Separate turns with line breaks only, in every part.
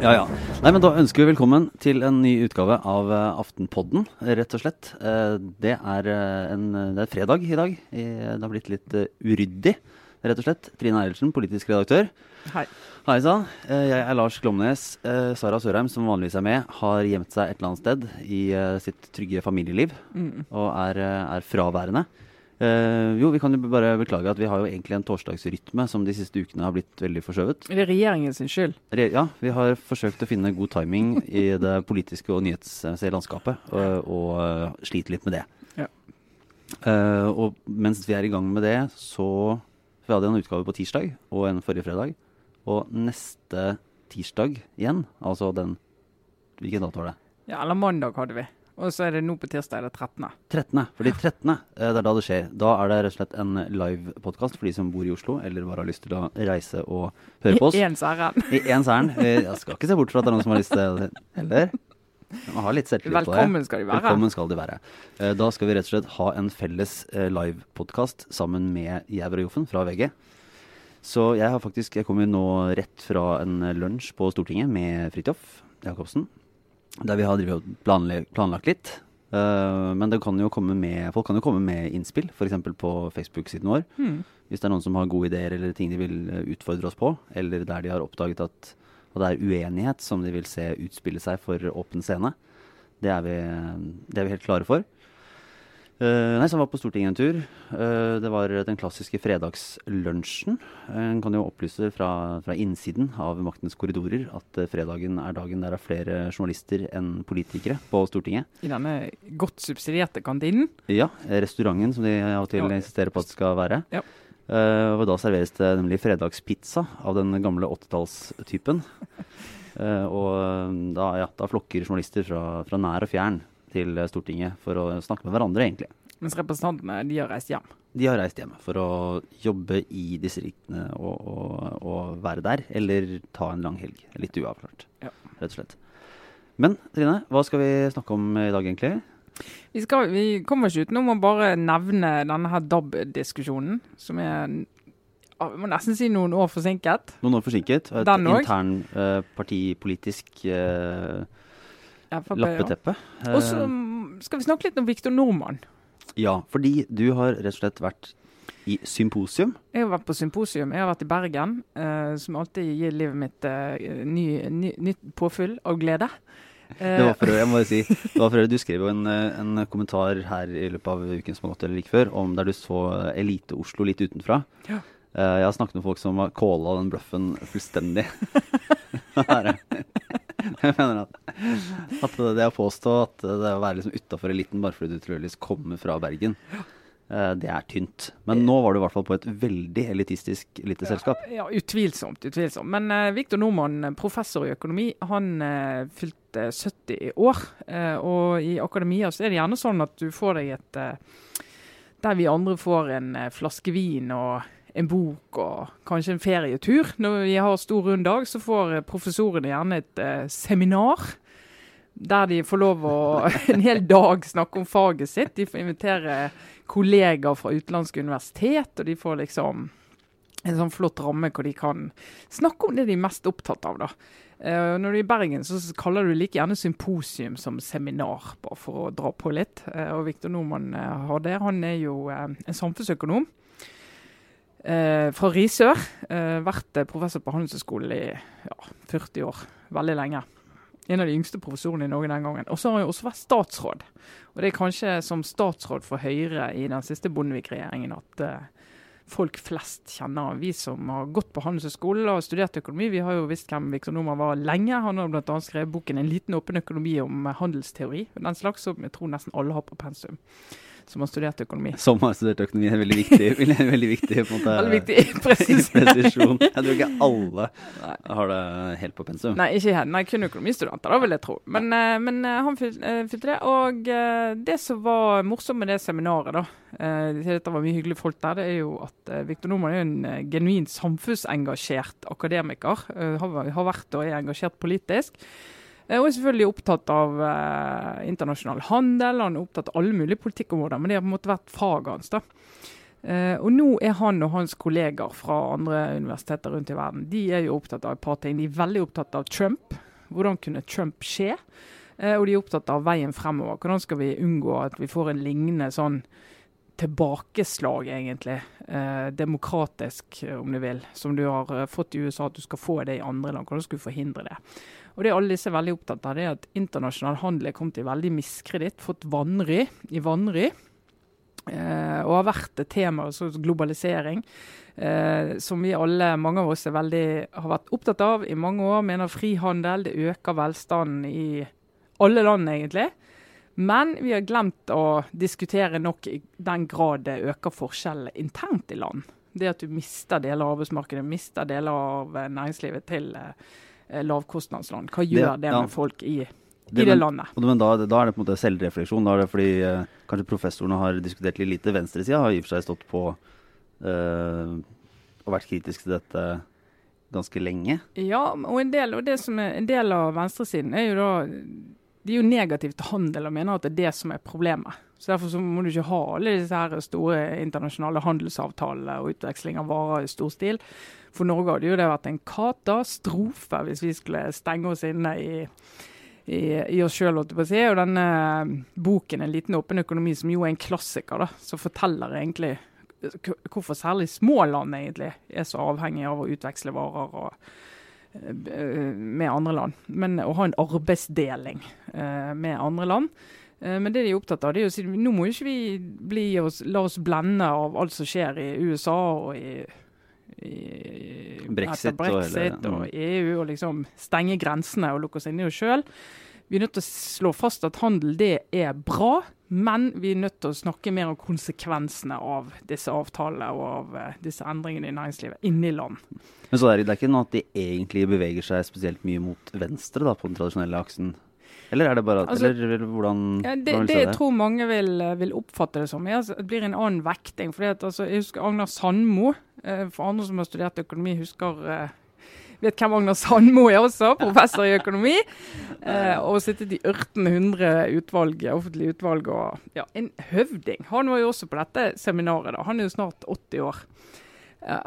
Ja, ja. Nei, men Da ønsker vi velkommen til en ny utgave av eh, Aftenpodden, rett og slett. Eh, det er, eh, en, det er fredag i dag. Det har blitt litt uryddig, rett og slett. Trine Eilertsen, politisk redaktør.
Hei.
Hei sann. Jeg er Lars Glomnes. Sara Sørheim, som vanligvis er med, har gjemt seg et eller annet sted i sitt trygge familieliv
Mm.
og er, er fraværende. Eh, jo, vi kan jo bare beklage at vi har jo egentlig en torsdagsrytme som de siste ukene har blitt veldig forskjøvet.
Det er regjeringen sin skyld.
Re ja, vi har forsøkt å finne god timing i det politiske og nyhetsmessige landskapet, og, og eh, sliter litt med det.
Ja.
Eh, og mens vi er i gang med det, så Vi hadde en utgave på tirsdag og en forrige fredag. Og neste tirsdag igjen, altså den Hvilken dato var det?
Ja, eller mandag hadde vi. Og så er det nå på tirsdag det 13.
13. Fordi 13. eh, det er da det skjer. Da er det rett og slett en live-podkast for de som bor i Oslo, eller bare har lyst til å reise og høre på oss.
I ens ærend.
I ens ærend. Eh, Jeg skal ikke se bort fra at det er noen som har lyst til det heller. Man har litt selvtillit på det.
Velkommen skal de være.
Velkommen skal de være. Eh, Da skal vi rett og slett ha en felles livepodkast sammen med Jæver og Joffen fra VG. Så jeg har faktisk Jeg kommer nå rett fra en lunsj på Stortinget med Fridtjof Jacobsen. Der vi har planlagt litt. Uh, men det kan jo komme med, folk kan jo komme med innspill, f.eks. på Facebook-siden vår.
Mm.
Hvis det er noen som har gode ideer eller ting de vil eh, utfordre oss på, eller der de har oppdaget at, at det er uenighet som de vil se utspille seg for åpen scene, det er vi, det er vi helt klare for. Eh, nei, så jeg var på Stortinget en tur. Uh, det var den klassiske fredagslunsjen. En kan jo opplyse fra, fra innsiden av maktens korridorer at eh, fredagen er dagen der det er flere journalister enn politikere på Stortinget.
I denne godt subsidierte kantinen.
Ja, restauranten som de av og til
Ja.
insisterer på at det skal være.
Ja.
Eh, og da serveres det nemlig fredagspizza av den gamle 80-tallstypen. Eh, og eh, da, ja, da flokker journalister fra, fra nær og fjern til eh, Stortinget for å snakke med hverandre, egentlig.
Mens representantene de har reist hjem.
De har reist hjem for å jobbe i distriktene og, og, og være der, eller ta en lang helg. Litt uavklart,
Ja.
rett og slett. Men Trine, hva skal vi snakke om i dag, egentlig?
Vi, skal, vi kommer ikke utenom å bare nevne denne her DAB-diskusjonen, som er jeg må nesten si noen år forsinket.
Noen år forsinket. og Et intern eh, partipolitisk eh. Lappeteppe. Eh,
Og så skal vi snakke litt om Viktor Nordmann.
ja, fordi du har rett og slett vært i symposium.
Jeg har vært på symposium. Jeg har vært i Bergen, eh, som alltid gir livet mitt eh, ny, ny, nytt påfyll av glede. Eh,
Det var for øvrig, jeg må si, det var for øvrig, Du skrev jo en, eh, en kommentar her i løpet av uken som har gått, eller like før, om der du så Elite-Oslo litt utenfra.
Ja.
Eh, jeg har snakket med folk som har calla den bløffen fullstendig. Jeg mener at, at det å påstå at det å være liksom utafor eliten bare fordi du tilfeldigvis kommer fra Bergen, eh, det er tynt. Men nå var du i hvert fall på et veldig elitistisk lite selskap.
Ja, utvilsomt. utvilsomt. Men uh, Viktor Nordmann, professor i økonomi, han uh, fylte 70 i år. Eh, og i akademia så er det gjerne sånn at du får deg et eh, Der vi andre får en eh, flaske vin og en bok og kanskje en ferietur. Når vi har stor rund dag, så får eh, professorene gjerne et eh, seminar. Der de får lov å en hel dag snakke om faget sitt. De får invitere kollegaer fra utenlandske universitet, og de får liksom en sånn flott ramme hvor de kan snakke om det de er mest opptatt av. da. Uh, når du er i Bergen, så kaller du like gjerne symposium som seminar, bare for å dra på litt. Uh, og Viktor Nordmann uh, har det. Han er jo eh, en samfunnsøkonom eh, fra Risør. Eh, vært eh, professor på Handelshøyskolen i ja, 40 år. Veldig lenge. En av de yngste professorene i Norge den gangen. Og så har han jo også vært statsråd. Og det er kanskje som statsråd for Høyre i den siste Bondevik-regjeringen at uh, folk flest kjenner han. Vi som har gått på Handelshøyskolen og studert økonomi, vi har jo visst hvem Viktor Nordmann var lenge. Han har bl.a. skrevet boken 'En liten åpen økonomi om handelsteori'. Den slags som jeg tror nesten alle har på pensum som har studert økonomi.
Som har studert økonomi, er veldig viktig. veldig, viktig på en måte.
Veldig viktig
presisjon. Jeg tror ikke alle
Nei.
har det helt på pensum.
Nei, ikke helt. Nei, kun økonomistudenter, da vil jeg tro. Men, eh, men eh, han fyl- eh, fylte det. Og det som var morsomt med det seminaret, da, dette var mye hyggelige folk der, det er jo at Viktor Nordmann er jo en genuint samfunnsengasjert akademiker. har, har vært og er engasjert politisk. Eh, Og er selvfølgelig opptatt av eh, internasjonal handel, han er opptatt av alle mulige politikkområder, men det har på en måte vært faget hans. da. Eh, og nå er han og hans kolleger fra andre universiteter rundt i verden de er jo opptatt av et par ting. De er veldig opptatt av Trump. Hvordan kunne Trump skje? Eh, og de er opptatt av veien fremover. Hvordan skal vi unngå at vi får en lignende sånn tilbakeslag, egentlig. Eh, demokratisk, om du vil. Som du har fått i USA, at du skal få det i andre land. Hvordan skal du forhindre det? Og det alle disse er veldig opptatt av, det er at internasjonal handel er kommet i veldig miskreditt. Fått vanry i vanry. Eh, og har vært et tema, altså globalisering, eh, som vi alle, mange av oss veldig, har vært opptatt av i mange år. Mener frihandel, det øker velstanden i alle land, egentlig. Men vi har glemt å diskutere nok i den grad det øker forskjellene internt i land. Det at du mister deler av arbeidsmarkedet, mister deler av eh, næringslivet til eh, lavkostnadsland. Hva gjør det, det med ja. folk i det, i det landet.
Men, da, da, er det på en måte selvrefleksjon. Da er det fordi eh, kanskje professorene har diskutert litt lite. Venstresida har i og for seg stått på eh, og vært kritisk til dette ganske lenge.
Ja, og en del, og det som er, en del av venstresiden er jo da de er jo negative til handel og mener at det er det som er problemet. Så Derfor så må du ikke ha alle disse her store internasjonale handelsavtalene og utveksling av varer i stor stil. For Norge hadde jo det vært en katastrofe hvis vi skulle stenge oss inne i i, i oss sjøl. Og denne eh, boken 'En liten åpen økonomi', som jo er en klassiker, da, som forteller egentlig hvorfor særlig små land egentlig er så avhengig av å utveksle varer og, med andre land. Men å ha en arbeidsdeling uh, med andre land. Uh, men det de er opptatt av, det er å si nå må ikke vi oss, la oss blende av alt som skjer i USA og i
i, brexit,
brexit og, hele, og, EU, og liksom stenge grensene og lukke oss inne i oss sjøl. Vi er nødt til å slå fast at handel det er bra, men vi er nødt til å snakke mer om konsekvensene av disse avtalene og av uh, disse endringene i næringslivet inni land.
Men så er det, det er ikke noe at de egentlig beveger seg spesielt mye mot venstre da, på den tradisjonelle aksen? Eller er det bare altså, eller, hvordan,
ja, det, hvordan det, jeg tror mange vil, vil oppfatte det som, er altså, det blir en annen vekting. Fordi at, altså, jeg husker Agnar Sandmo, eh, for andre som har studert økonomi, husker eh, vet hvem Agnar Sandmo er også, professor i økonomi. Eh, og sittet i 1800 utvalg, offentlige utvalg. og ja, En høvding. Han var jo også på dette seminaret. da. Han er jo snart 80 år.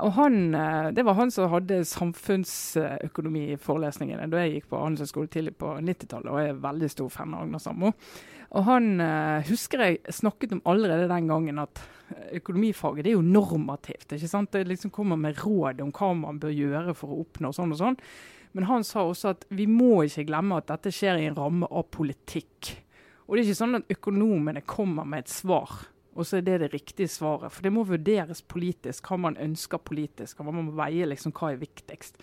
Og han, eh, Det var han som hadde samfunnsøkonomi i forelesningene da jeg gikk på handelshøyskole tidlig på 90-tallet, og jeg er veldig stor fan av Agnar Sammo. Og han eh, husker jeg snakket om allerede den gangen at økonomifaget det er jo normativt. ikke sant? Det liksom kommer med råd om hva man bør gjøre for å oppnå sånn og sånn. Men han sa også at vi må ikke glemme at dette skjer i en ramme av politikk. Og det er ikke sånn at økonomene kommer med et svar og så er det det riktige svaret. For det må vurderes politisk, hva man ønsker politisk. og Man må veie liksom hva er viktigst.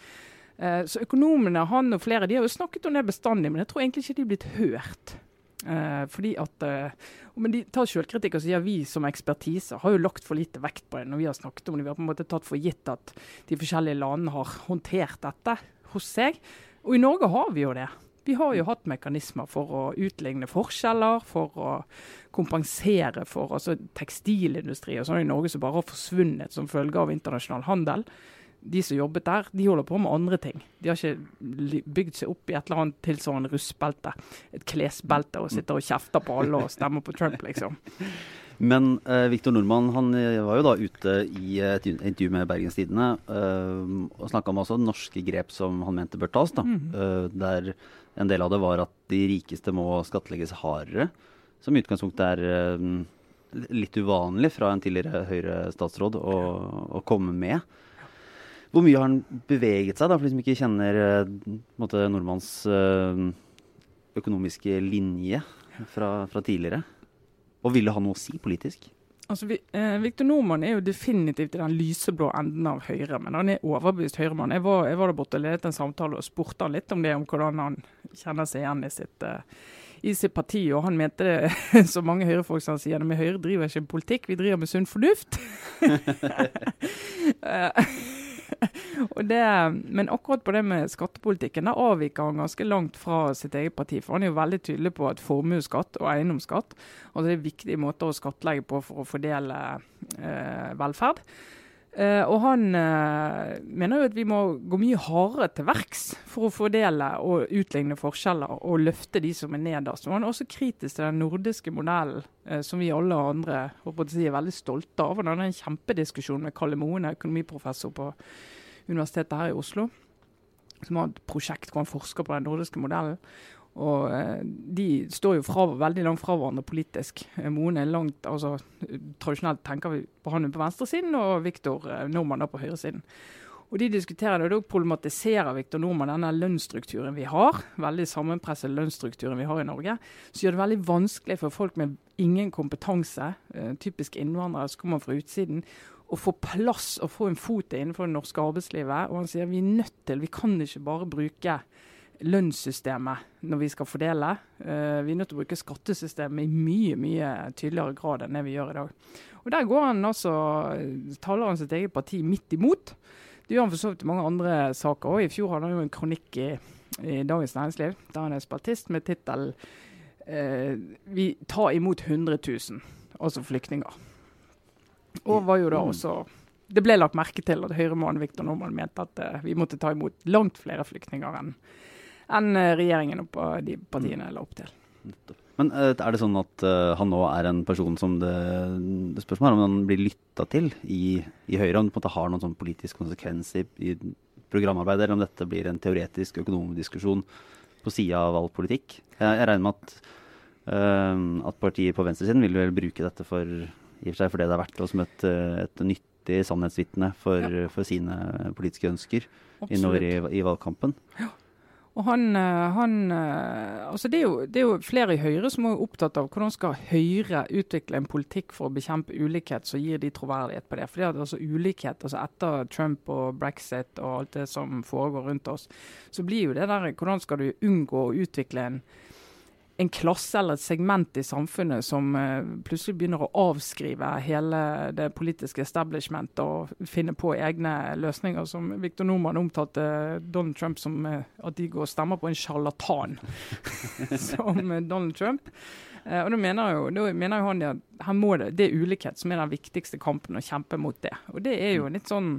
Uh, så økonomene, han og flere, de har jo snakket om det bestandig, men jeg tror egentlig ikke de er blitt hørt. Uh, fordi at, eh, men De tar selvkritikk og sier vi som ekspertise har jo lagt for lite vekt på det når vi har snakket om det. Vi har på en måte tatt for gitt at de forskjellige landene har håndtert dette hos seg. Og i Norge har vi jo det. Vi har jo hatt mekanismer for å utligne forskjeller, for å kompensere for altså tekstilindustri og sånn i Norge som bare har forsvunnet som følge av internasjonal handel. De som jobbet der, de holder på med andre ting. De har ikke bygd seg opp i et eller annet tilsvarende russbelte, et klesbelte, og sitter og kjefter på alle og stemmer på Trump, liksom.
Men eh, Viktor Nordmann han eh, var jo da ute i et intervju med Bergens Tidende eh, og snakka om også norske grep som han mente bør tas. da, mm. uh, Der en del av det var at de rikeste må skattlegges hardere som i utgangspunktet er uh, litt uvanlig fra en tidligere Høyre-statsråd å, å, komme med. Hvor mye har han beveget seg, da, for de som ikke kjenner uh, nordmanns uh, økonomiske linje fra, fra, tidligere? Og ville han noe å si politisk?
Altså, vi, eh, Victor Nordmann er jo definitivt i den lyseblå enden av Høyre, men han er overbevist Høyremann. Jeg jeg var der borte og ledet en samtale og spurte han litt om det, om hvordan han kjenner seg igjen i sitt uh, i sitt parti, og han mente det som mange Høyre-folk som sier at Høyre driver ikke med politikk, vi driver med sunn fornuft. det, men akkurat på det med skattepolitikken, der avviker han ganske langt fra sitt eget parti. For han er jo veldig tydelig på at formuesskatt og eiendomsskatt altså det er viktige måter å skattlegge på for å fordele eh, velferd. Uh, og han uh, mener jo at vi må gå mye hardere til verks for å fordele og utligne forskjeller og løfte de som er nederst. Og han er også kritisk til den nordiske modellen, uh, som vi alle andre si, er veldig stolte av. Det er en kjempediskusjon med Kalle Moen, økonomiprofessor på Universitetet her i Oslo, som har et prosjekt hvor han forsker på den nordiske modellen. Og eh, De står jo fra, veldig langt fra hverandre politisk. Eh, Moen er langt, altså Tradisjonelt tenker vi på han på venstresiden og Viktor eh, Nordmann på høyresiden. Og De diskuterer det, og da problematiserer Viktor Nordmann denne lønnsstrukturen vi har, veldig sammenpresset lønnsstrukturen vi har i Norge, som gjør det veldig vanskelig for folk med ingen kompetanse, typisk innvandrere som kommer fra utsiden, å få plass og få en fot innenfor det norske arbeidslivet. Og han sier vi er nødt til, vi kan ikke bare bruke lønnssystemet når vi skal fordele. Uh, vi er nødt til å bruke skattesystemet i mye mye tydeligere grad enn det vi gjør i dag. Og Der går han altså, taler han sitt eget parti midt imot. Det gjør han for så vidt i mange andre saker òg. I fjor hadde han jo en kronikk i, i Dagens Næringsliv der han er spaltist med tittelen uh, 'Vi tar imot 100 000', altså flyktninger. Og var jo da mm. også det ble lagt merke til at Høyre-mannen Viktor Nordmann mente at uh, vi måtte ta imot langt flere flyktninger enn enn eh, regjeringen og de partiene la opp til.
Men eh, er det sånn at uh, han nå er en person som det, det spørs meg om han blir lytta til i, i Høyre? Om det på en måte har noen sånn politisk konsekvens i, i programarbeidet, eller om dette blir en teoretisk økonomdiskusjon på sida av all politikk? Jeg, jeg, regner med at, uh, at partiet på venstresiden vil vel bruke dette for, i og for seg for det det er verdt, og som et, et nyttig sannhetsvitne for, ja. for, sine politiske ønsker Absolutt. innover i, i valgkampen.
Ja. Og han, eh, han eh, altså det er, jo, det, er jo, flere i Høyre som er opptatt av hvordan skal Høyre utvikle en politikk for å bekjempe ulikhet som gir de troverdighet på det. Fordi at altså ulikhet, altså Etter Trump og brexit og alt det som foregår rundt oss, så blir jo det der hvordan skal du unngå å utvikle en en klasse eller et segment i samfunnet som uh, plutselig begynner å avskrive hele det politiske establishment og finne på egne løsninger, som Victor Norman omtalte Donald Trump som uh, at de går og stemmer på en sjarlatan som Donald Trump. Uh, og da mener, jo, da mener jo han at det, det er ulikhet som er den viktigste kampen, å kjempe mot det. Og det er jo litt sånn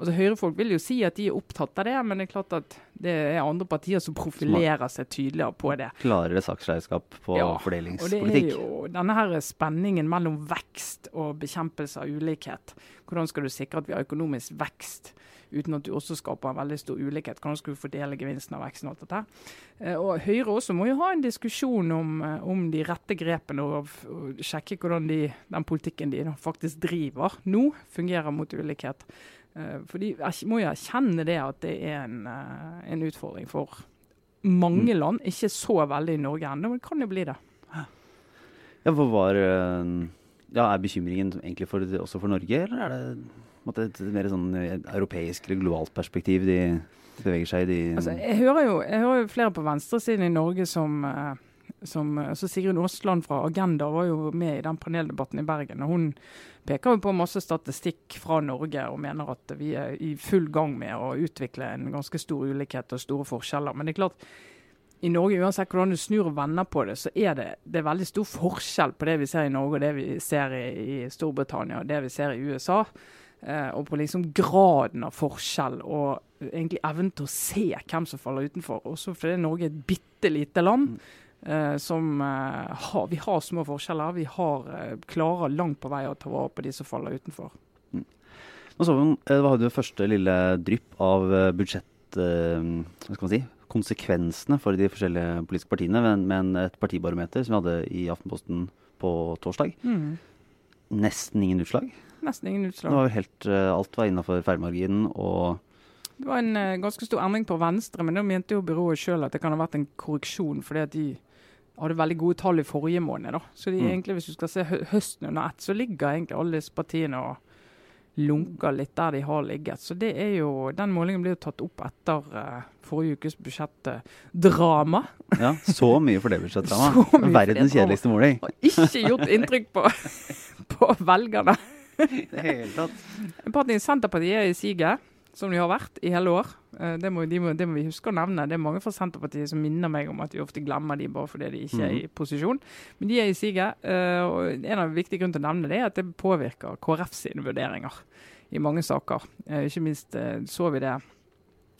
Altså Høyrefolk vil jo si at de er opptatt av det, men det er klart at det er andre partier som profilerer seg tydeligere på det.
Klarere saksregnskap på ja, fordelingspolitikk.
Og det er jo denne her spenningen mellom vekst og bekjempelse av ulikhet. Hvordan skal du sikre at vi har økonomisk vekst uten at du også skaper en veldig stor ulikhet? Hvordan skal du fordele gevinsten av veksten? Og, alt dette? Eh, og Høyre også må jo ha en diskusjon om, eh, om de rette grepene og, og sjekke hvordan de, den politikken de faktisk driver nå, fungerer mot ulikhet. Eh, for de må jo erkjenne det at det er en, eh, en utfordring for mange mm. land. Ikke så veldig i Norge ennå, men det kan jo bli det.
Ja, for var, eh, ja, Er bekymringen egentlig for, også for Norge, eller er det måtte, et mer sånn europeisk eller globalt perspektiv de beveger seg i? De
altså, jeg, hører jo, jeg hører jo flere på venstresiden i Norge som som, altså Sigrun Aasland fra Agenda var jo med i den paneldebatten i Bergen. og Hun peker jo på masse statistikk fra Norge og mener at vi er i full gang med å utvikle en ganske stor ulikhet og store forskjeller. Men det er klart, i Norge, uansett hvordan du snur og vender på det, så er det, det er veldig stor forskjell på det vi ser i Norge og det vi ser i, i Storbritannia og det vi ser i USA. Eh, og på liksom graden av forskjell og egentlig evnen til å se hvem som faller utenfor. Også fordi Norge er et bitte lite land. Mm. Uh, som uh, har, Vi har små forskjeller. Vi har, uh, klarer langt på vei å ta vare på de som faller utenfor. Mm.
Nå så vi, Hva hadde du første lille drypp av budsjett... hva skal man si? Konsekvensene for de forskjellige politiske partiene med, men et partibarometer som vi hadde i Aftenposten på torsdag. Mm. Nesten ingen utslag.
Nesten ingen utslag.
Det var helt, alt var innafor feilmarginen. og
det var en ganske stor endring på Venstre, men da mente jo byrået sjøl at det kan ha vært en korreksjon. fordi at de hadde veldig gode tall i forrige måned. da. Så de, mm. egentlig, hvis du skal se høsten under ett, så ligger egentlig alle disse partiene og lunker litt der de har ligget. Så det er jo, Den målingen blir jo tatt opp etter uh, forrige ukes budsjettdrama.
Ja, så mye for det budsjettdrama. Verdens kjedeligste måling.
Har ikke gjort inntrykk på, på velgerne.
I det hele tatt.
Partiet Senterpartiet er i siget som de har vært i hele år. Eh, det må, de må, det må, vi huske å nevne. Det er mange fra Senterpartiet som minner meg om at vi ofte glemmer de bare fordi de ikke er i mhm. posisjon. Men de er i siget. Eh, og En av de viktige grunnene til å nevne det er at det påvirker KrF sine vurderinger i mange saker. Eh, ikke minst så vi det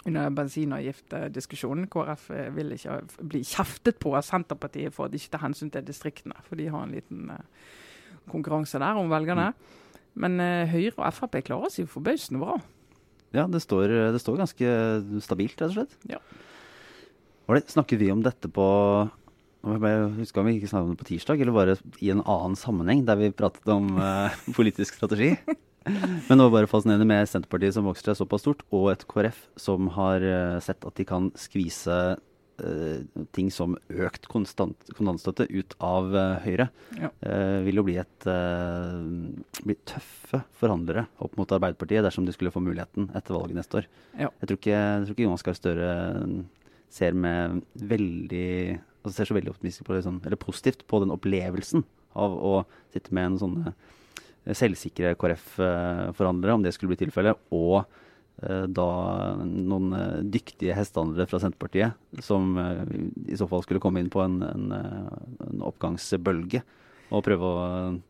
under bensinavgiftdiskusjonen. KrF vil ikke bli kjeftet på av Senterpartiet for at de ikke tar hensyn til distriktene. For de har en liten konkurranse der om velgerne. Men eh, Høyre og Frp klarer seg forbausende bra.
Ja, det står, det står ganske stabilt, rett og slett.
Ja.
Var det, snakket vi om dette på jeg husker om vi ikke snakket om det på tirsdag, eller bare i en annen sammenheng der vi pratet om uh, politisk strategi? Men det var bare fascinerende med Senterpartiet som vokser seg såpass stort, og et KrF som har eh, sett at de kan skvise ting som økt konstant, kontantstøtte ut av eh, Høyre.
Ja.
Eh, vil jo bli et eh, bli tøffe forhandlere opp mot Arbeiderpartiet dersom de skulle få muligheten etter valget neste år.
Ja.
Jeg tror ikke, jeg tror ikke Jonas Gahr Støre ser med veldig altså ser så veldig optimistisk på det, sånn, eller positivt på den opplevelsen av å sitte med en sånne eh, selvsikre KrF-forhandlere, om det skulle bli tilfellet, og eh, da noen eh, dyktige hestehandlere fra Senterpartiet, som eh, i så fall skulle komme inn på en, en, eh, en oppgangsbølge og prøve å eh,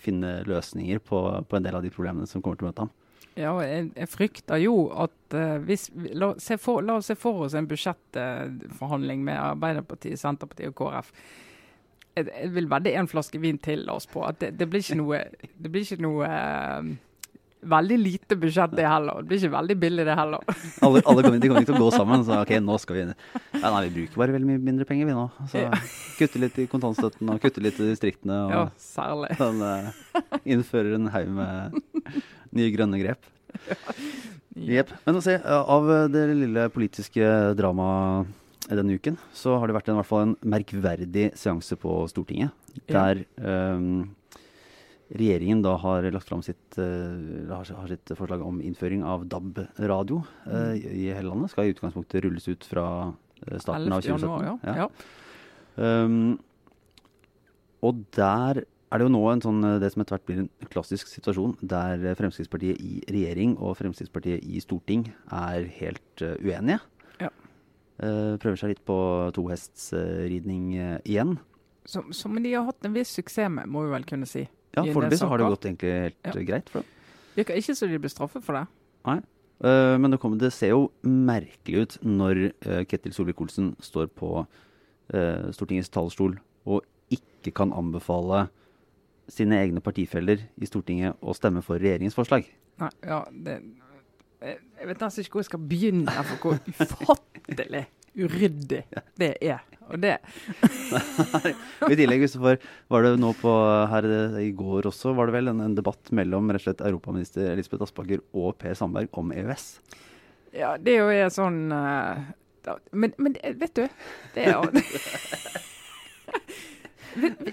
finne løsninger på, på en del av de problemene som kommer til å møte ham.
Ja, jeg, jeg frykter jo at uh, hvis vi, la, for, la oss se for oss en budsjettforhandling med Arbeiderpartiet, Senterpartiet og KrF. Jeg, jeg vil vedde en flaske vin til oss på at det, det blir ikke noe, det blir ikke noe eh, Veldig lite budsjett det heller. Det blir ikke veldig billig det heller.
Alle, alle kommer, de kommer ikke til å gå sammen. Så ok, nå skal vi ja, Nei, vi bruker bare veldig mye mindre penger, vi nå. Så kutte litt i kontantstøtten og kutte litt i distriktene. Og
Ja, særlig.
sånn, uh, innfører en haug med nye grønne grep. Jepp. Men å se, eh, av det lille politiske dramaet denne uken, så har det vært en, i hvert fall en merkverdig seanse på Stortinget. Der ehm, regjeringen da har lagt fram sitt, eh, har, sitt forslag om innføring av DAB-radio eh, i hele landet. Skal i utgangspunktet rulles ut fra eh, starten av
11.
2017.
januar, ja.
Ja. Um, og der er det jo nå en sånn, det som etter hvert blir en klassisk situasjon, der Fremskrittspartiet i regjering og Fremskrittspartiet i storting er helt uh, uenige.
Ja.
Uh, prøver seg litt på tohestsridning uh, igjen.
Som, som de har hatt en viss suksess med, må vi vel kunne si.
Ja, foreløpig så har det gått egentlig helt
Ja.
eh, greit for dem.
Virker ikke som de blir straffet for det.
Eh, men det, kommer, det ser jo merkelig ut når uh, Ketil Solvik-Olsen står på uh, Stortingets talerstol og ikke kan anbefale sine egne partifeller i Stortinget å stemme for regjeringens forslag.
Nei, ja, det, jeg vet nesten ikke hvor jeg skal begynne for hvor ufattelig uryddig det er. Og det
I tillegg så var, var det nå på her eh, i går også var det vel en, en debatt mellom rett og slett europaminister Elisabeth Aspaker og Per Sandberg om EØS.
Ja, det er jo er sånn uh, men, men vet du Det er jo Vi- vi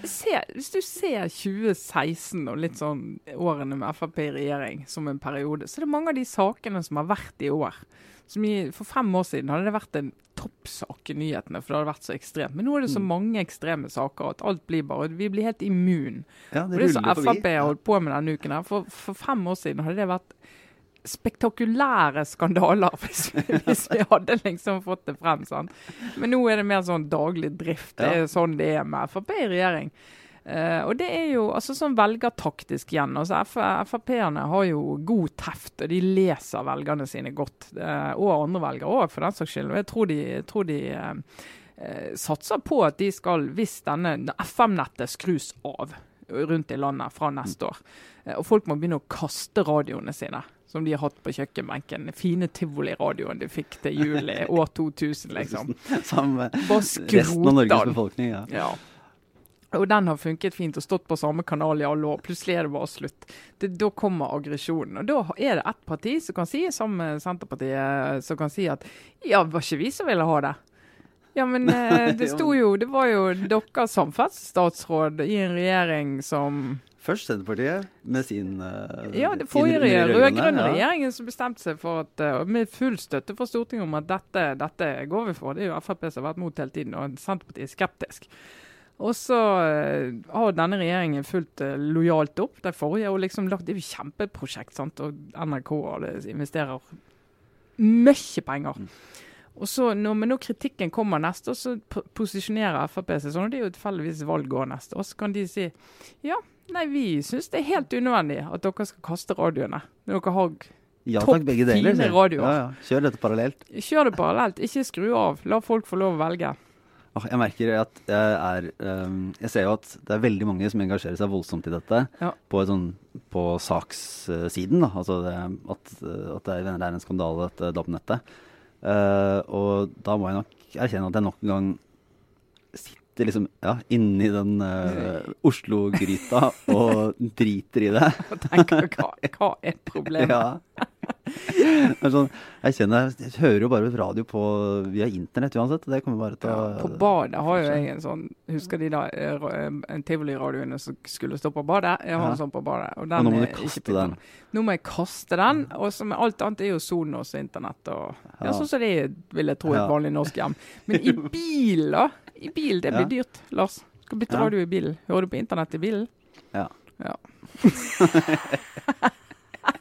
Hvis du ser 2016 og litt sånn årene med Frp i regjering som en periode, så er det mange av de sakene som har vært i år. Som i, for fem år siden hadde det vært en toppsak i nyhetene, for det hadde vært så ekstremt. Men nå er det så
Mm.
mange ekstreme saker at alt blir bare Vi blir helt immun.
Ja, det,
Og det som Frp har holdt på med denne uken her, for, for fem år siden hadde det vært spektakulære skandaler hvis vi, hvis vi hadde liksom fått det frem. sant? Men nå er det mer sånn daglig drift. Det er sånn det er med Frp i regjering. Eh, og det er jo altså sånn velgertaktisk igjen. altså F- Frp-erne har jo god teft, og de leser velgerne sine godt. Uh, og andre velgere òg, for den saks skyld. Og jeg tror de, tror de eh, satser på at de skal, hvis denne FM-nettet skrus av rundt i landet fra neste år, og folk må begynne å kaste radioene sine, som de har hatt på kjøkkenbenken, den fine tivoliradioen de fikk til jul i år 2000, liksom.
Som eh, resten av Norges befolkning. Ja.
Ja. Og den har funket fint og stått på samme kanal i alle år. Plutselig er det bare slutt. Det, da kommer aggresjonen. Og da er det ett parti som kan si, sammen med Senterpartiet, som kan si at ja, var ikke vi som ville ha det. Ja, men eh, det sto jo Det var jo deres samferdselsstatsråd i en regjering som
Først Senterpartiet med sin uh,
Ja, det forrige rød-grønne regjeringen som bestemte seg for at uh, med full støtte fra Stortinget om at dette, dette går vi for. Det er jo Frp som har vært mot hele tiden, og Senterpartiet er skeptisk. Og så eh, har denne regjeringen fulgt eh, lojalt opp de forrige. og liksom lagt, Det er jo kjempeprosjekt, sant? og NRK investerer mye penger. Og så når, Men når kritikken kommer neste år, så posisjonerer Frp seg sånn, og det er jo tilfeldigvis valgår neste år, så kan de si ja, nei, vi syns det er helt unødvendig at dere skal kaste radioene. Når dere har
Ja
Topp fine radioer.
Ja, ja. Kjør dette parallelt.
Kjør det parallelt, ikke skru av. La folk få lov å velge.
Jeg merker at jeg er ehm, Jeg ser jo at det er veldig mange som engasjerer seg voldsomt i dette.
Ja.
På, sånn, på sakssiden, da. Altså det, at, at det er er en skandale, dette DAB-nettet. Eh, og da må jeg nok erkjenne at jeg nok en gang sitter liksom ja, inni den uh, Oslo-gryta og driter i det.
Og tenker hva, hva er problemet?
Ja. Sånn, jeg kjenner, jeg hører jo bare radio på via internett uansett. Det kommer bare til
Ja, på badet har jo jeg en sånn Husker de da en ra- eh, tivoliradioene som skulle stå på badet? Jeg har en sånn på badet. Og,
Og nå må du kaste den.
Nå må jeg kaste den. Og som alt annet er jo Sonos internett og ja. Sånn som det vil jeg tro, et vanlig norsk hjem. Men i bil, da? I bil, det blir dyrt, Lars. Skal bytte radio i bilen. Hører du på internett i bilen?
Ja.
Ja.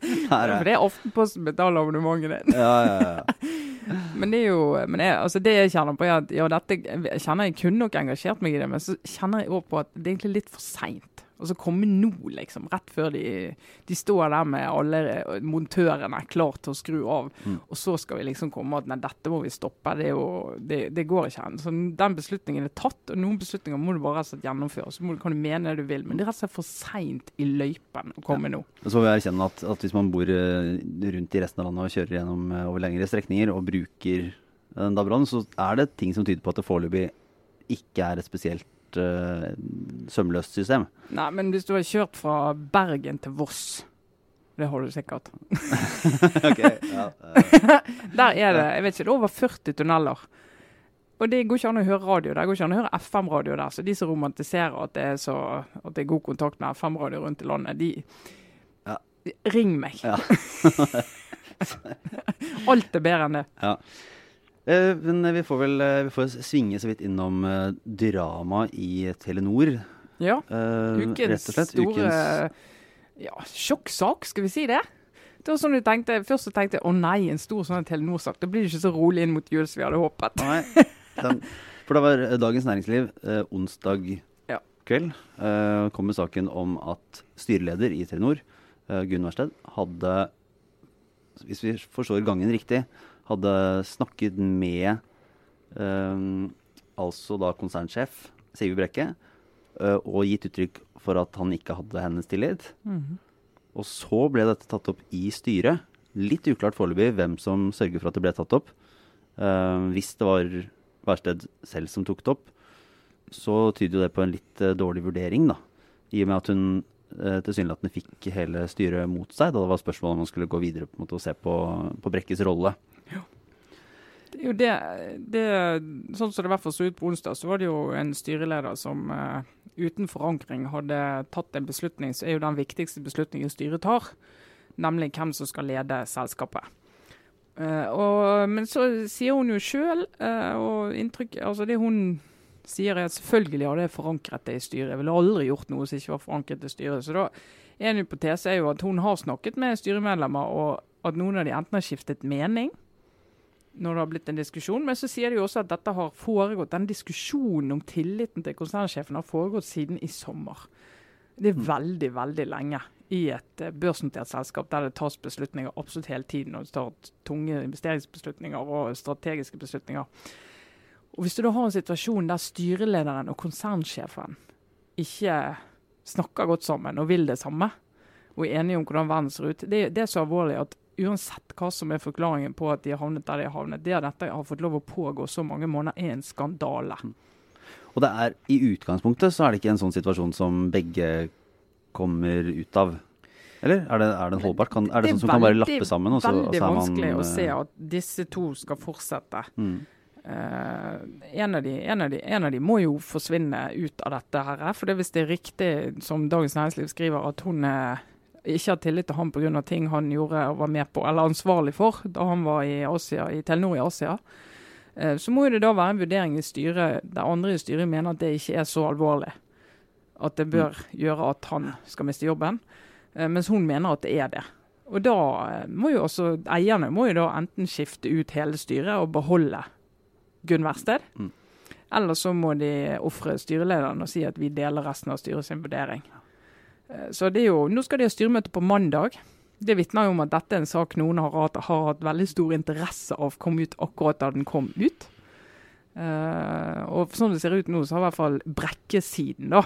For det er Aftenposten betaler abonnementet ditt.
Ja, ja, ja.
Men det er jo men jeg, altså det jeg kjenner på, er at ja, dette, jeg kjenner jeg kunne nok engasjert meg i det, men så kjenner jeg òg på at det er egentlig litt for seint. Altså komme nå, liksom. Rett før de, de står der med alle montørene klar til å skru av.
Mm.
Og så skal vi liksom komme at nei, dette må vi stoppe. Det, jo, det, det går ikke an. Så den beslutningen er tatt, og noen beslutninger må du bare rett og slett gjennomføre. Så må du, kan du mene det du vil, men det er rett og slett for seint i løypen å komme nå.
Og Så må vi erkjenne at, at hvis man bor eh, rundt i resten av landet og kjører gjennom eh, over lengre strekninger og bruker den DAB-radioen, så er det ting som tyder på at det foreløpig ikke er et spesielt eh, sømløst system.
Nei, men hvis du har kjørt fra Bergen til Voss, det har du sikkert.
Ok, ja, eh,
Der er det jeg vet ikke, det er over 40 tunneler. Og det går ikke an å høre radio der. Det går ikke an å høre FM-radio der. Så de som romantiserer at det er, så, at det er god kontakt med FM-radio rundt i landet, de
Ja.
Ring meg.
Ja.
Alt er bedre enn det.
ja. Eh, men vi får vel eh, vi får svinge så vidt innom uh, drama i Telenor.
Ja.
eh,
Ukens store ja, sjokksak, skal vi si det? Det var sånn du tenkte, Først så tenkte jeg å nei, en stor sånn Telenor-sak. Da blir det ikke så rolig inn mot jul som vi hadde håpet.
Nei, den, for da var eh, Dagens Næringsliv eh, onsdag
Ja.
kveld eh, kom med saken om at styreleder i Telenor, eh, Gunn Wærsted, hadde, hvis vi forstår gangen riktig, hadde snakket med um, altså da konsernsjef Sigve Brekke uh, og gitt uttrykk for at han ikke hadde hennes tillit.
Mhm.
Og så ble dette tatt opp i styret. Litt uklart foreløpig hvem som sørger for at det ble tatt opp. Uh, hvis det var Værsted selv som tok det opp, så tyder jo det på en litt uh, dårlig vurdering, da. I og med at hun uh, tilsynelatende fikk hele styret mot seg da det var spørsmål om man skulle gå videre måte, og se på, på Brekkes rolle.
Det jo det, det Sånn som det i hvert fall så ut på onsdag, så var det jo en styreleder som uh, uten forankring hadde tatt en beslutning som er jo den viktigste beslutningen styret tar, nemlig hvem som skal lede selskapet. Uh, og, men så sier hun jo sjøl, og inntrykk Altså det hun sier er at selvfølgelig hadde jeg forankret det i styret. Jeg ville aldri gjort noe som ikke var forankret i styret. Så da en hypotese er jo at hun har snakket med styremedlemmer, og at noen av de enten har skiftet mening, når det har blitt en diskusjon. Men så sier de jo også at dette har foregått, den diskusjonen om tilliten til konsernsjefen har foregått siden i sommer. Det er veldig, veldig lenge i et eh, børsnotert selskap der det tas beslutninger absolutt hele tiden. Og det tar tunge investeringsbeslutninger og strategiske beslutninger. Og Hvis du da har en situasjon der styrelederen og konsernsjefen ikke snakker godt sammen og vil det samme, og er enige om hvordan verden ser ut, det, det er så alvorlig at uansett hva som er forklaringen på at de har havnet der de har havnet, det at dette har fått lov å pågå så mange måneder, er en skandale.
Og det er i utgangspunktet så er det ikke en sånn situasjon som begge kommer ut av. Eller er det, er det en holdbart? Kan, er det, sånn som kan bare lappe sammen? Og så, og
veldig
så er man,
vanskelig å
eh,
se at disse to skal fortsette.
Mm.
Uh, en, av de, en, av de, en av de må jo forsvinne ut av dette. her, For det hvis det er riktig, som Dagens Næringsliv skriver, at hun eh, ikke har tillit til ham pga. ting han gjorde og var med på, eller ansvarlig for, da han var i, Asia, i Telenor i Asia, eh, så må det da være en vurdering i styret der andre i styret mener at det ikke er så alvorlig. At det bør gjøre at han skal miste jobben. Eh, mens hun mener at det er det. Og da eh, må jo også eierne må jo da enten skifte ut hele styret og beholde Gunn Wærsted.
Mm.
Eller så må de ofre styrelederen og si at vi deler resten av styret sin vurdering. Eh, Så det er jo, Nå skal de ha styremøte på mandag. Det vitner jo om at dette er en sak noen har hatt, har hatt veldig stor interesse av kom ut akkurat da den kom ut. Uh, og sånn det ser ut nå, så har i hvert fall Brekke-siden da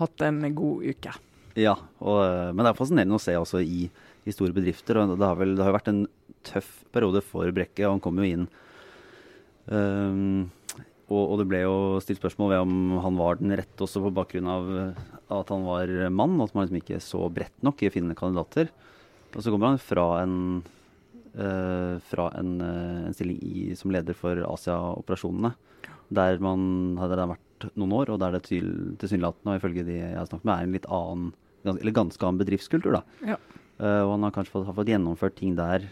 hatt en god uke.
Ja, og, eh, men det er fascinerende å se også i, i store bedrifter. og Det har vel det har vært en tøff periode for Brekke, og han kom jo inn ehm, og, og det ble jo stilt spørsmål ved om han var den rette også på bakgrunn av at han var mann, og at man liksom ikke så bredt nok i å finne kandidater. Og så kommer han fra en, uh, fra en, uh, en stilling i, som leder for Asia-operasjonene, der man hadde det vært noen år, og der det til, tilsynelatende, og ifølge de jeg har snakket med, er en litt annen, gans, eller ganske annen bedriftskultur. da.
Ja.
Uh, og han har kanskje fått, har fått gjennomført ting der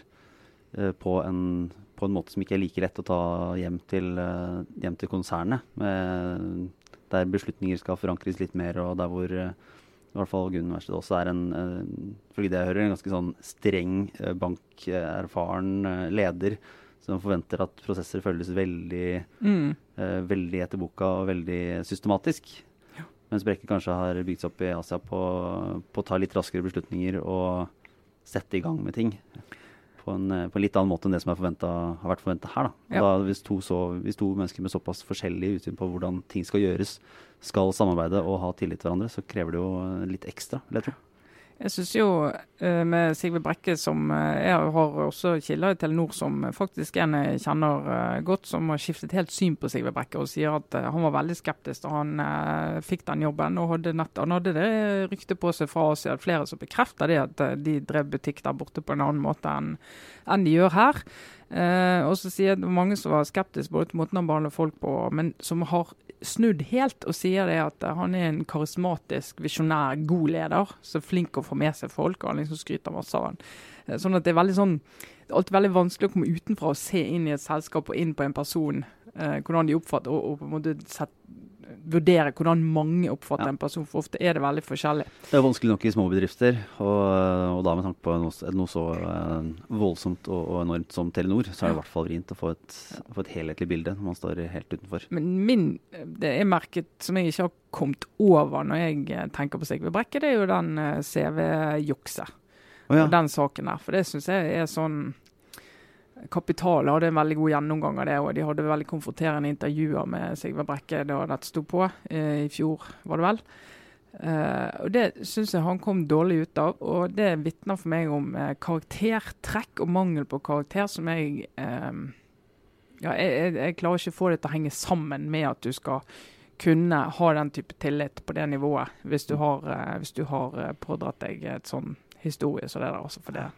på, en, på en måte som ikke er like lett å ta hjem til, eh, hjem til konsernet. Med, der beslutninger skal forankres litt mer, og der hvor eh, i hvert fall Gunn Wærsted også er en, eh, fordi det jeg hører, en ganske sånn streng, eh, bankerfaren eh, leder som forventer at prosesser følges veldig,
Mm.
uh, veldig etter boka og veldig systematisk. Mens Brekke kanskje har bygd seg opp i Asia på, på å ta litt raskere beslutninger og sette i gang med ting. På en, eh, på en litt annen måte enn det som forventet, har vært forventa her. Da.
Ja.
da hvis, to så, hvis to mennesker med såpass forskjellig utsyn på hvordan ting skal gjøres, skal samarbeide og ha tillit til hverandre, så krever det jo eh, litt ekstra, vil jeg tro.
Jeg syns jo eh, med Sigve Brekke, som eh, jeg har også kilder i Telenor som faktisk en jeg kjenner eh, godt, som har skiftet helt syn på Sigve Brekke og sier at han var veldig skeptisk da han fikk den jobben. og hadde nett, Han hadde det ryktet på seg fra Asia, flere som bekrefter det, at de drev butikk der borte på en annen måte enn enn de gjør her. Og så sier det mange som var skeptiske både til måten han behandler folk på, men som har snudd helt og sier det at han er en karismatisk, visjonær, god leder. Så flink å få med seg folk, og han liksom skryter masse av han. Eh, Sånn at det er veldig sånn det er alltid veldig vanskelig å komme utenfra og se inn i et selskap og inn på en person, eh, hvordan de oppfatter, og, og på en måte sett, vurdere hvordan mange oppfatter
Ja.
en person, for ofte er det veldig forskjellig.
Det er vanskelig nok i små bedrifter, og, og da med tanke på noe, noe så eh, voldsomt og, og enormt som Telenor, så er det i hvert fall vrient å få et, få et helhetlig bilde når man står helt utenfor.
Men min, det er merket som jeg ikke har kommet over når jeg eh, tenker på Sigve Brekke, det er jo den eh, CV-jukset.
Oh, ja.
Og den saken der. For det syns jeg er sånn Kapital hadde en veldig god gjennomgang av det, og de hadde veldig konfronterende intervjuer med Sigve Brekke da dette sto på, eh, i fjor, var det vel. Eh, og Det syns jeg han kom dårlig ut av, og det vitner for meg om eh, karaktertrekk og mangel på karakter som jeg ja, jeg, jeg, klarer ikke å få det til å henge sammen med at du skal kunne ha den type tillit på det nivået, hvis du har, hvis du har pådratt deg et sånn historie som det der. Altså, for det,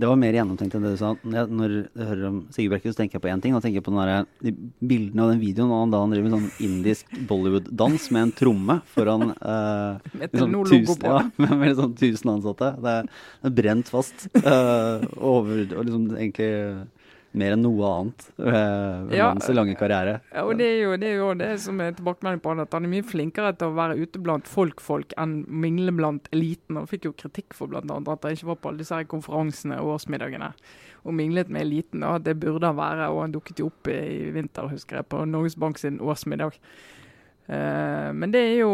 Det var mer gjennomtenkt enn det du sa. Når jeg, hører om Sigurd Brekke, så tenker jeg på én ting. Da tenker jeg på den der, de bildene og den videoen av da han driver med sånn indisk Bollywood-dans med en tromme foran eh,
med
sånn tusen, ja, med, med sånn tusen ansatte. Det er, det er brent fast. eh, over, og liksom egentlig mer enn noe annet ved, ved
Ja.
hans lange karriere.
Ja, og det er jo det, er jo det som er tilbakemelding på han, at han er mye flinkere til å være ute blant folk-folk enn mingle blant eliten. Han fikk jo kritikk for annet at han ikke var på alle disse konferansene og årsmiddagene og minglet med eliten. Og at det burde han være, og han dukket jo opp i vinter, husker jeg, på Norges Bank sin årsmiddag. Eh, men det er jo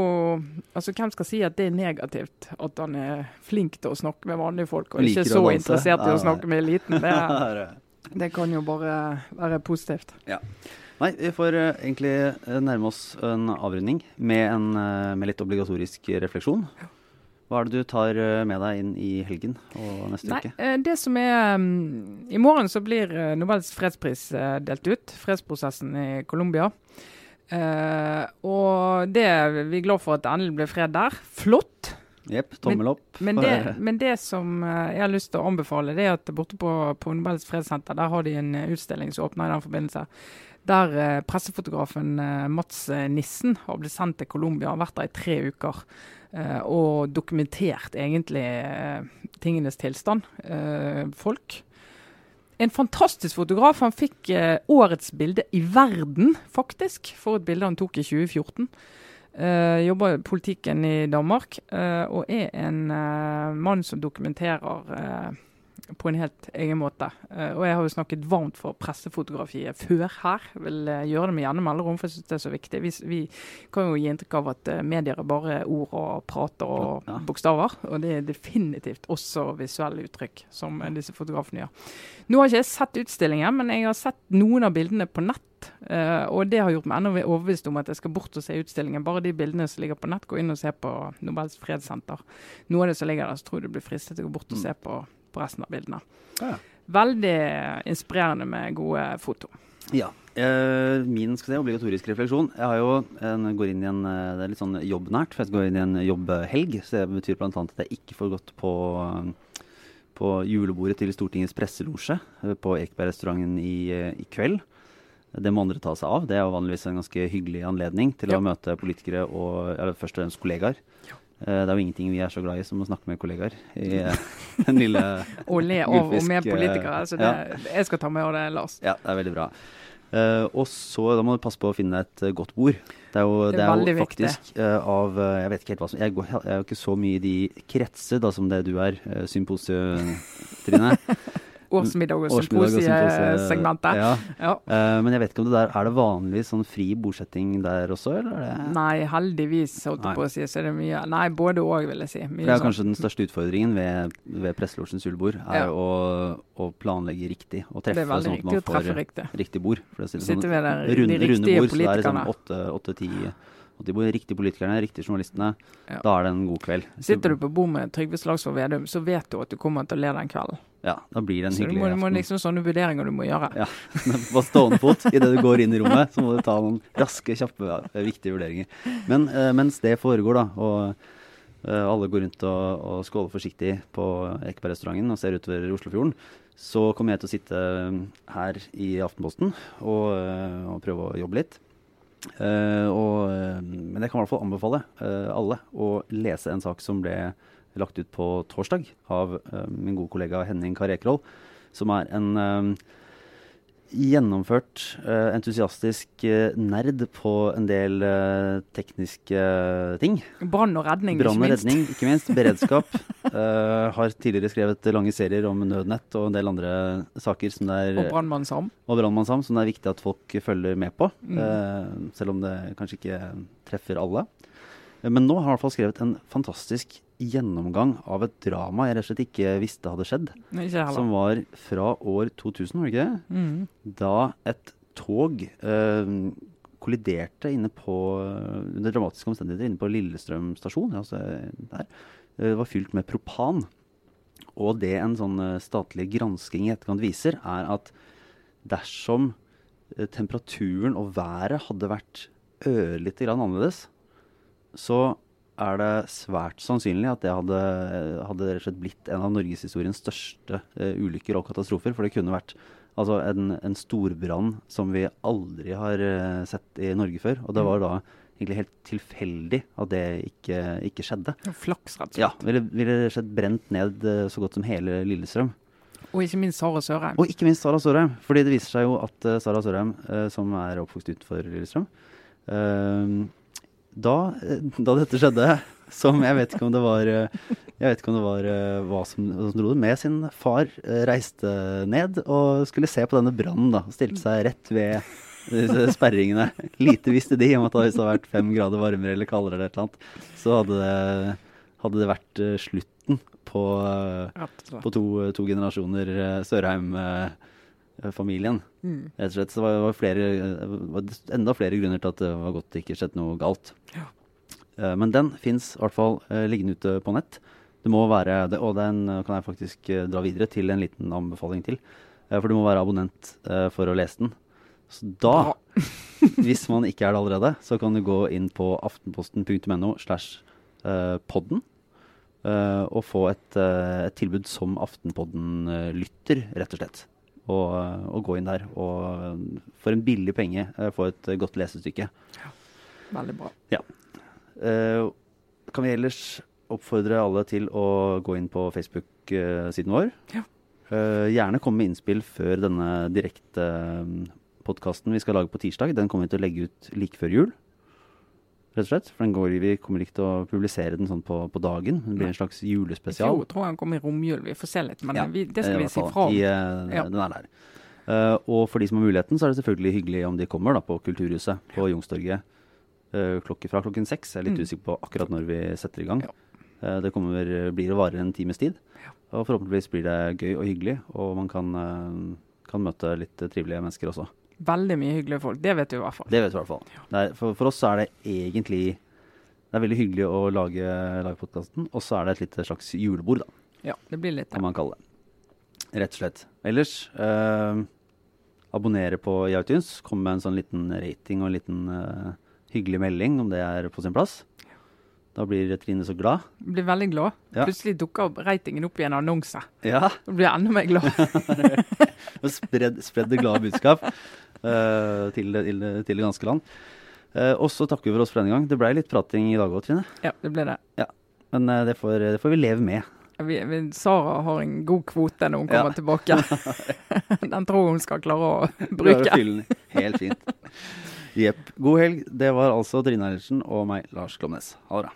Altså, hvem skal si at det er negativt at han er flink til å snakke med vanlige folk, og ikke så interessert i å snakke med eliten? Det,
Nei,
det kan jo bare være positivt.
vi får eh, egentlig eh, nærme oss en avrunding med, en, eh, med litt obligatorisk refleksjon. Hva er det du tar med deg inn i helgen og neste
Nei,
uke?
det som er mm, I morgen så blir Nobels fredspris delt ut. Fredsprosessen i Colombia. Eh, og det er vi glad for at det endelig ble fred der. Flott.
Jepp, tommel opp.
Men
men,
det, men det som eh, jeg har lyst til å anbefale, det er at borte på, på Nobels fredssenter der har de en eh, utstilling som åpner i den forbindelse. Der eh, pressefotografen Mats Nissen har blitt sendt til Colombia, har vært der i tre uker. eh, og dokumentert egentlig tingenes tilstand. eh, folk. En fantastisk fotograf. Han fikk årets bilde i verden, faktisk, for et bilde han tok i 2014. Uh, jobber i politikken i Danmark uh, og er en uh, mann som dokumenterer på en helt egen måte. og jeg har jo snakket varmt for pressefotografiet før her. Vil gjøre det med gjerne mellomrom, for jeg syns det er så viktig. Vi, vi, kan jo gi inntrykk av at medier er bare ord og prater og ja. bokstaver. Og det er definitivt også visuelle uttrykk, som disse fotografene gjør. Nå har ikke jeg sett utstillingen, men jeg har sett noen av bildene på nett. Uh, og det har gjort meg enda mer overbevist om at jeg skal bort og se utstillingen. Bare de bildene som ligger på nett, gå inn og se på Nobels fredssenter. Noe av det som ligger der, så tror jeg du blir fristet til å gå bort og mm. se på, på resten av bildene. Ja. Veldig inspirerende med gode foto.
Ja. Uh, min skal si, obligatorisk refleksjon. Jeg har jo en, går inn i en, eh, det er litt sånn jobbnært, for jeg skal gå inn i en jobbhelg. Så det betyr bl.a. at jeg ikke får gått på på julebordet til Stortingets presselosje på Ekebergrestauranten i, i kveld. Det må andre ta seg av. Det er jo vanligvis en ganske hyggelig anledning til ja. å møte politikere og eller først og fremst kollegaer. Ja. Eh, det er jo ingenting vi er så glad i som å snakke med kollegaer i den lille
Og le av og med politikere. Så det, ja. jeg skal ta med det, Lars.
Ja, det er veldig bra. Uh, og så da må du passe på å finne et uh, godt bord. Det er jo, det er det er jo faktisk uh, av Jeg vet ikke helt hva som Jeg, går, jeg er jo ikke så mye i de kretser da som det du er, uh, Symposie-Trine.
årsmiddag og symposiesegmentet.
Ja. ja. Uh, men jeg vet ikke om det der Er det vanlig sånn fri bosetting der også, eller? Er det
Nei, heldigvis, holdt jeg på å si, så er det mye Nei, både òg, vil jeg si.
Mye det er kanskje den største utfordringen ved, ved Presselosjens julebord, er ja. å, å, planlegge riktig og treffe sånn at man får riktig. riktig bord. For det er sånn,
Sitter ved der, runde, de riktige bord, politikerne.
Så det er liksom åtte-ti og de riktige politikerne, riktige journalistene, ja. da er det en god kveld.
Sitter du på bord med Trygve Slagsvold Vedum, så vet du at du kommer til å le den kvelden.
Ja, da blir det en hyggelig
aften. Så du må, liksom sånne vurderinger du må gjøre.
Ja, På stående fot idet du går inn i rommet, så må du ta noen raske, kjappe, viktige vurderinger. Men uh, mens det foregår, da, og uh, alle går rundt og, og skåler forsiktig på Ekebergrestauranten og ser utover Oslofjorden, så kommer jeg til å sitte her i Aftenposten og, og prøve å jobbe litt. Og, men jeg kan i hvert fall anbefale alle å lese en sak som ble lagt ut på torsdag av uh, min gode kollega Henning Karekroll, som er en uh, gjennomført, uh, entusiastisk nerd på en del tekniske ting.
Brann og redning,
Brann og redning, ikke minst. Beredskap. har tidligere skrevet lange serier om nødnett og en del andre saker som det er
Og Brannmann Sam.
Og Brannmann Sam, som det er viktig at folk følger med på. Mm. selv om det kanskje ikke treffer alle. Men nå har han i hvert fall skrevet en fantastisk gjennomgang av et drama jeg rett og slett ikke visste hadde skjedd. Som var fra år 2000, var det ikke det? Mm. Da et tog eh, kolliderte inne på under dramatiske omstendigheter inne på Lillestrøm stasjon. Altså der. Det var fylt med propan. Og det en sånn eh, statlig gransking i etterkant viser, er at dersom eh, temperaturen og været hadde vært ørlite grann annerledes, så er det svært sannsynlig at det hadde, hadde blitt en av norgeshistoriens største uh, ulykker og katastrofer. For det kunne vært altså, en, en storbrann som vi aldri har uh, sett i Norge før. Og det mm. var da egentlig helt tilfeldig at det ikke, ikke skjedde.
Flaks, rett og
slett. Ja, ville, ville rett og slett brent ned uh, så godt som hele Lillestrøm.
Og ikke minst Sara Sørheim.
Og ikke minst Sara Sørheim. Fordi det viser seg jo at uh, Sara Sørheim, som er oppvokst utenfor Lillestrøm, da, da, dette skjedde, som jeg vet ikke om det var Jeg vet ikke om det var hva som, som dro det, med sin far reiste ned og skulle se på denne brannen. da, Stilte seg rett ved disse sperringene. Lite visste de om at hvis det hadde vært fem grader varmere eller kaldere, eller et eller annet, så hadde det, hadde det vært slutten på, på to, to, generasjoner Sørheim. Eh, familien. Mm. Rett og slett. Så det var, flere, var enda flere grunner til at det var godt det ikke skjedde noe galt. Ja. Uh, men den fins i hvert fall uh, liggende ute på nett. Det må være, det, Og den kan jeg faktisk uh, dra videre til en liten anbefaling til. for du må være abonnent for å lese den. Så da, hvis man ikke er det allerede, så kan du gå inn på aftenposten.no slash podden. og få et, et tilbud som Aftenpodden-lytter, rett og slett å, å, gå inn der og for en billig penge eh, få et godt lesestykke. Ja,
veldig bra.
Ja. Eh, kan vi ellers oppfordre alle til å gå inn på Facebook-siden vår? Ja. Eh, gjerne komme med innspill før denne direkte podkasten vi skal lage på tirsdag. Den kommer vi til å legge ut like før jul. Rett og slett. For den går, vi kommer ikke til å publisere den sånn på, på dagen. Den blir en slags julespesial.
Jeg tror den han kom i romjul. Vi får se litt, men
Ja,
vi, det skal vi si fra om.
Eh,
Ja.
Den er der. Uh, og for de som har muligheten, så er det selvfølgelig hyggelig om de kommer da, på Kulturhuset på Youngstorget eh, klokke, fra klokken seks. Jeg er litt
Mm.
usikker på akkurat når vi setter i gang.
Ja.
Det kommer, blir og varer en times tid. Og forhåpentligvis blir det gøy og hyggelig, og man kan, kan møte litt trivelige mennesker også.
Veldig mye hyggelige folk. Det vet du i hvert fall.
Det vet du i hvert fall. Ja. for, for oss så er det egentlig Det er veldig hyggelig å lage, lage podkasten, og så er det et lite slags julebord, da,
Ja, det blir litt
kan man kalle det. Rett og slett. Ellers eh, abonnere på iTunes. Kom med en sånn liten rating og en liten eh, hyggelig melding om det er på sin plass. Da blir Trine så glad.
Blir veldig glad.
Ja.
Plutselig dukker opp ratingen opp i en annonse.
Ja,
Da blir jeg enda mer glad.
og Spredd, spredd det glade budskap uh, til, til, til det ganske land. Uh, og så takker vi for oss for denne gang. Det ble litt prating i dag òg, Trine.
Ja, det ble det.
Men uh, det, får, det får vi leve med.
Vi, vi, Sara har en god kvote når hun kommer
Ja.
tilbake. Den tror hun skal klare å bruke.
fylle. Helt fint. Jepp. God helg. Det var altså Trine Eilertsen og meg, Lars Klomnes. Ha det bra.